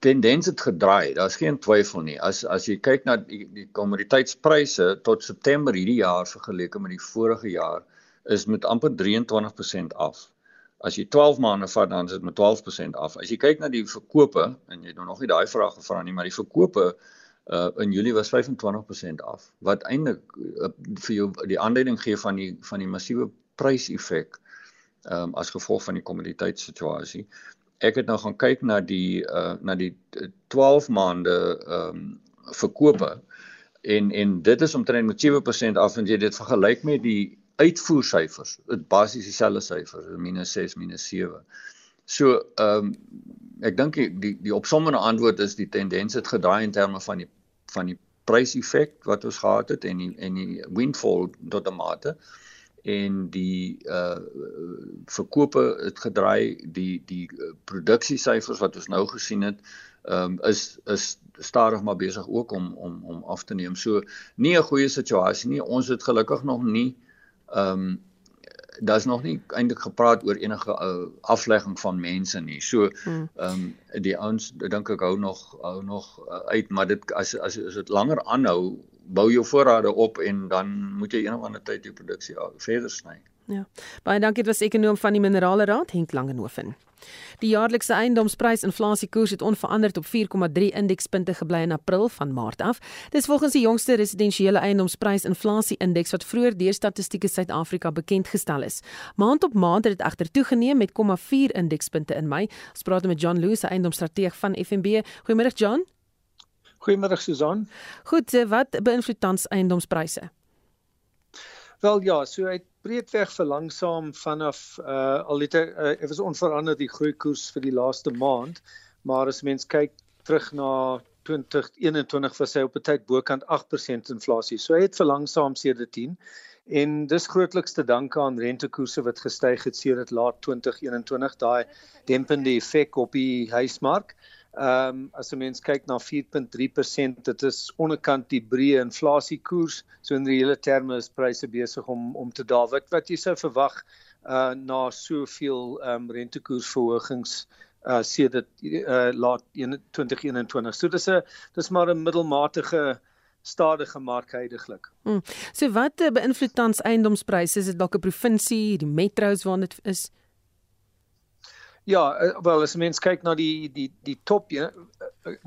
tendens het gedraai. Daar's geen twyfel nie. As as jy kyk na die, die kommoditeitspryse tot September hierdie jaar vergeleke met die vorige jaar is met amper 23% af. As jy 12 maande vat dan is dit met 12% af. As jy kyk na die verkope en jy het nou nog nie daai vraag gevra nie, maar die verkope uh in Julie was 25% af wat eintlik uh, vir jou die aanduiding gee van die van die massiewe pryseffek um as gevolg van die kommoditeitssituasie. Ek het nou gaan kyk na die uh na die 12 maande um verkope en en dit is omtrent met 7% af en jy dit vergelyk met die uitvoersyfers, dit basies dieselfde syfers, -6, -7. So, ehm um, ek dink die die, die opsommende antwoord is die tendens het gedraai in terme van die van die pryseffek wat ons gehad het en die en die windfall tot 'n mate en die uh verkope het gedraai die die produksiesyfers wat ons nou gesien het um, is is stadig maar besig ook om om om af te neem. So nie 'n goeie situasie nie. Ons het gelukkig nog nie ehm um, daar's nog nie eintlik gepraat oor enige uh, aflegging van mense nie. So ehm um, die ouens dink ek hou nog hou nog uh, uit, maar dit as as as dit langer aanhou, bou jou voorrade op en dan moet jy eendag 'n tyd jou produksie verder sny. Ja. Baie dankie, dit was ekonom van die Minerale Raad, Henk Langenhoven. Die jaarlikse eiendomsprysinflasiekoers het onveranderd op 4,3 indekspunte gebly in April van Maart af. Dis volgens die jongste residensiële eiendomsprysinflasie-indeks wat vroeër deur Statistiek Suid-Afrika bekend gestel is. Maand op maand het dit egter toegeneem met 0,4 indekspunte in Mei. Ons praat met John Lewis, eiendomsstrateeg van FNB. Goeiemôre John. Goeiemôre Susan. Goed, wat beïnvloed tans eiendomspryse? Wel ja, so uit breedweg verlangsaam vanaf uh al het uh, dit was onveranderd die groei koers vir die laaste maand, maar as mens kyk terug na 2021 was hy op 'n tyd bokant 8% inflasie. So hy het verlangsaam sedertdien En dis grootliks te danke aan rentekoerse wat gestyg het sedert laat 2021, daai dempende effek op die huismark. Ehm um, as 'n mens kyk na 4.3%, dit is onderkant die breë inflasiekoers. So in reële terme is pryse besig om om te daal. Wat wat jy sou verwag uh na soveel ehm um, rentekoersverhogings uh sedert uh laat 2021. So dis 'n dis maar 'n middelmatige stadige mark heidaglik. Hmm. So wat beïnvloed tans eiendomspryse? Is dit dalk 'n provinsie, die metros waar dit is? Ja, uh, wel as mens kyk na die die die top ja,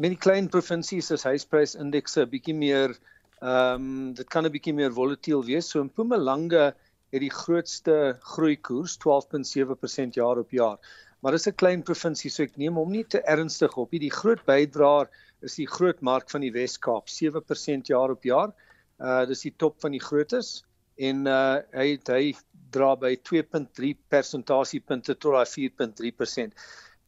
met die klein provinsies is huisprysindekse bietjie meer ehm um, dit kan 'n bietjie meer volatiel wees. So in Mpumalanga het die grootste groeikoers 12.7% jaar op jaar. Maar dis 'n klein provinsie, so ek neem hom nie te ernstig op nie. Die groot bydraer is die groot mark van die Wes-Kaap, 7% jaar op jaar. Uh dis die top van die grootes en uh hy hy dra by 2.3 persentasiepunte tot daai 4.3%.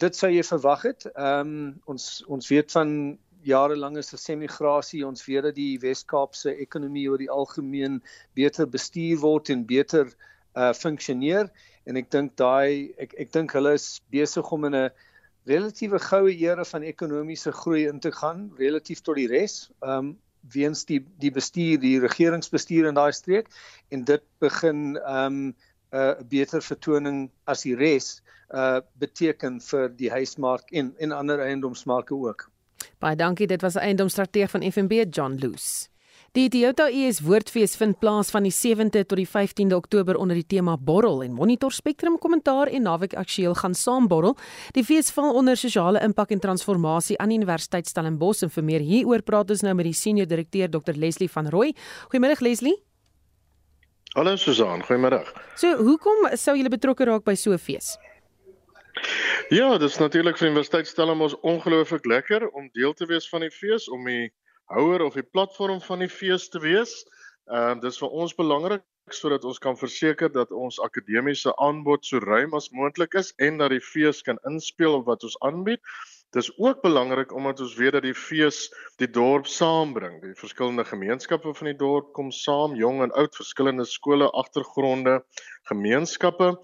Dit sou jy verwag het. Ehm um, ons ons weet van jarelange semigrasie, ons weet dat die Wes-Kaapse ekonomie oor die algemeen beter bestuur word en beter uh funksioneer en ek dink daai ek ek dink hulle is besig om in 'n relatiewe goue era van ekonomiese groei in te gaan relatief tot die res. Ehm um, weens die die bestuur, die regeringsbestuur in daai streek en dit begin ehm um, 'n uh, beter vertoning as die res uh beteken vir die huismark en en ander eiendomsmarke ook. Baie dankie, dit was eiendomsstrateeg van FNB John Loose. Die Toyota ES Woordfees vind plaas van die 7de tot die 15de Oktober onder die tema borrel en Monitor Spectrum kommentaar en naweek aktueel gaan saam borrel. Die fees val onder sosiale impak en transformasie aan Universiteit Stellenbosch en vir meer hieroor praat ons nou met die senior direkteur Dr Leslie van Rooi. Goeiemôre Leslie. Hallo Susan, goeiemôre. So, hoekom sou julle betrokke raak by so 'n fees? Ja, dit is natuurlik vir Universiteit Stellenbosch ongelooflik lekker om deel te wees van die fees om die houer of die platform van die fees te wees. Ehm uh, dis vir ons belangrik sodat ons kan verseker dat ons akademiese aanbod so ruim as moontlik is en dat die fees kan inspel op wat ons aanbied. Dis ook belangrik omdat ons weet dat die fees die dorp saambring. Die verskillende gemeenskappe van die dorp kom saam, jong en oud, verskillende skole, agtergronde, gemeenskappe.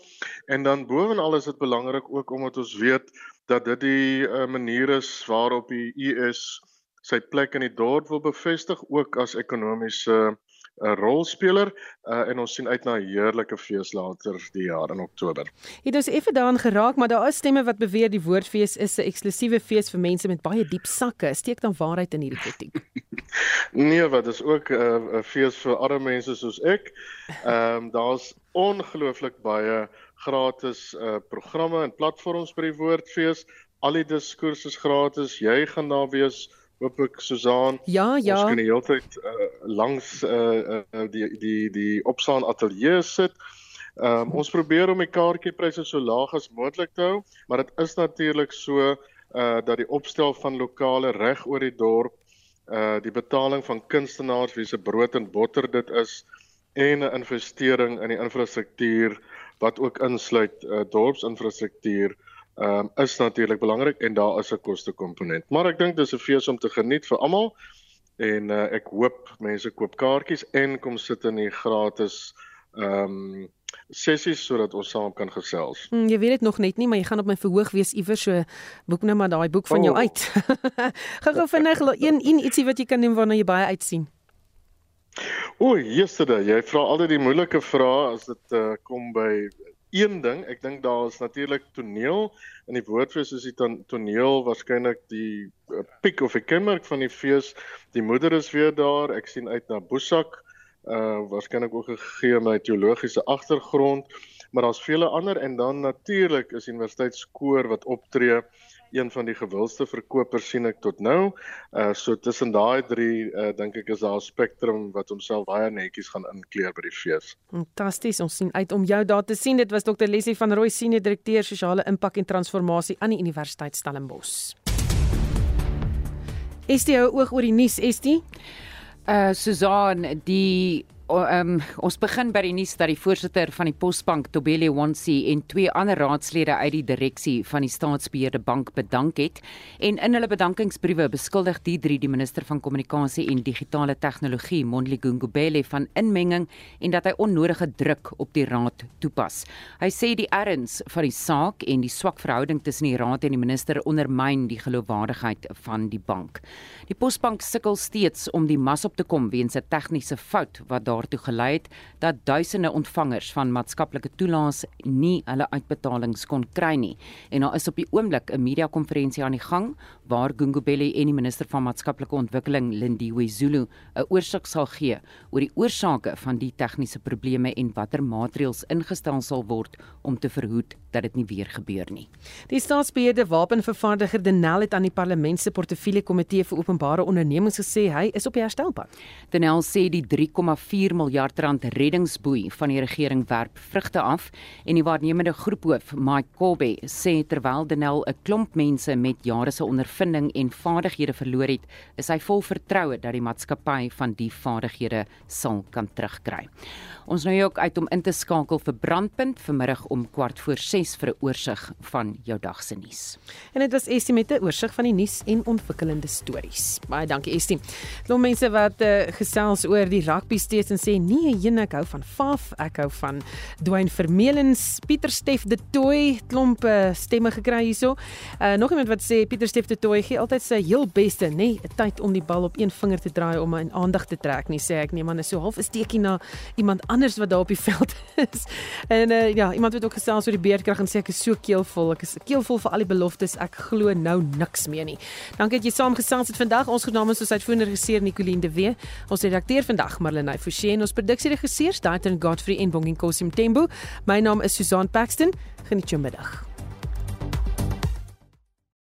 En dan bovenal is dit belangrik ook omdat ons weet dat dit die uh, manier is waarop die US sy plek in die dorp wil bevestig ook as ekonomiese 'n uh, rolspeler uh, en ons sien uit na 'n heerlike fees later die jaar in Oktober. Dit is effe daaraan geraak, maar daar is stemme wat beweer die woordfees is 'n eksklusiewe fees vir mense met baie diep sakke. Steek dan waarheid in hierdie kritiek? [LAUGHS] [LAUGHS] nee, wat is ook 'n uh, fees vir arme mense soos ek. Ehm um, daar's ongelooflik baie gratis uh, programme en platforms by die woordfees. Al die diskurs is gratis. Jy gaan daar wees hoop ek Susan. Ja, ja. Ons kan die hele tyd uh, langs uh, uh, die die die opstaan ateljee sit. Um, ons probeer om die kaartjiepryse so laag as moontlik te hou, maar dit is natuurlik so uh dat die opstel van lokale reg oor die dorp uh die betaling van kunstenaars wie se brood en botter dit is en 'n investering in die infrastruktuur wat ook insluit uh dorpsinfrastruktuur uh ehm um, is natuurlik belangrik en daar is 'n kostekomponent. Maar ek dink dis 'n fees om te geniet vir almal en uh, ek hoop mense koop kaartjies en kom sit in die gratis ehm um, sessies sodat ons saam kan gesels. Mm, jy weet dit nog net nie, maar jy gaan op my verhoog wees iewers so boek nou maar daai boek van oh. jou uit. [LAUGHS] Gou-gou vinnig een een ietsie wat jy kan neem waarna jy baie uitsien. O, yesterday, jy vra altyd die moeilike vrae as dit uh, kom by een ding, ek dink daar is natuurlik toneel in die woordfees is die ton, toneel waarskynlik die uh, piek of die kenmerk van die fees. Die moeder is weer daar. Ek sien uit na Boesak. Uh waarskynlik ook gegee my teologiese agtergrond, maar daar's vele ander en dan natuurlik is universiteitskoor wat optree een van die gewildste verkopers sien ek tot nou. Uh so tussen daai drie uh dink ek is daar 'n spektrum wat homself baie netjies gaan inkleer by die fees. Fantasties. Ons sien uit om jou daar te sien. Dit was Dr. Leslie van Rooi, senior direkteur sosiale impak en transformasie aan die Universiteit Stellenbosch. Estie hou oog oor die nuus, Estie. Uh Susan, die um, ons begin by die nuus dat die voorsitter van die Posbank, Tobele Wansi en twee ander raadslede uit die direksie van die staatsbeheerde bank bedank het en in hulle bedankingsbriewe beskuldig die drie die minister van kommunikasie en digitale tegnologie, Mondli Gungubele van inmenging en dat hy onnodige druk op die raad toepas. Hy sê die erns van die saak en die swak verhouding tussen die raad en die minister ondermyn die geloofwaardigheid van die bank. Die Posbank sukkel steeds om die mas op te kom weens 'n tegniese fout wat daartoe gelei het dat duisende ontvangers van maatskaplike toelaas nie hulle uitbetalings kon kry nie. En daar is op die oomblik 'n media-konferensie aan die gang waar Gungubeli en die minister van maatskaplike ontwikkeling Lindiwe Zulu 'n oorsig sal gee oor die oorsake van die tegniese probleme en watter maatreëls ingestel sal word om te verhoed dat dit nie weer gebeur nie. Die staatsbeheerde wapenvervaardiger Denel het aan die parlement se portefeulje komitee vir openbare ondernemings gesê hy is op die herstelpad. Denel sê die 3,4 miljard rand reddingsboei van die regering werp vrugte af en die waarnemende groephoof Mike Kobe sê terwyl Denel 'n klomp mense met jare se ondervinding en vaardighede verloor het, is hy vol vertroue dat die maatskappy van die vaardighede sal kan terugkry. Ons jou ook uit om in te skakel vir Brandpunt vanmiddag om kwart voor 6 vir 'n oorsig van jou dag se nuus. En dit was Estie met 'n oorsig van die nuus en ontwikkelende stories. Baie dankie Estie. Klop mense wat uh, gesels oor die rugby steeds sê nee, jene ek hou van Faf, ek hou van Dwayne Vermeulens, Pieter Steff de Tooi, klomp uh, stemme gekry hierso. Uh, nog iemand wat sê Pieter Steff de Tooi gee altyd sy heel beste, nê, nee, tyd om die bal op een vinger te draai om 'n aandag te trek, nie sê ek nie, man, is so half 'n steekie na iemand anders wat daar op die [LAUGHS] veld is. En uh, ja, iemand het ook gesels oor die beerdkrag en sê ek is so keelvol, ek is keelvol vir al die beloftes, ek glo nou niks meer nie. Dankie dat jy saamgesels het vandag. Ons genoem is uitvoerende regisseur Nicoline de Wee. Ons redakteur vandag Marlenae Forsie en ons produksieregisseur Daitron Godfrey en Bongin Kosim Tembo. My naam is Susan Paxton. Geniet jou middag.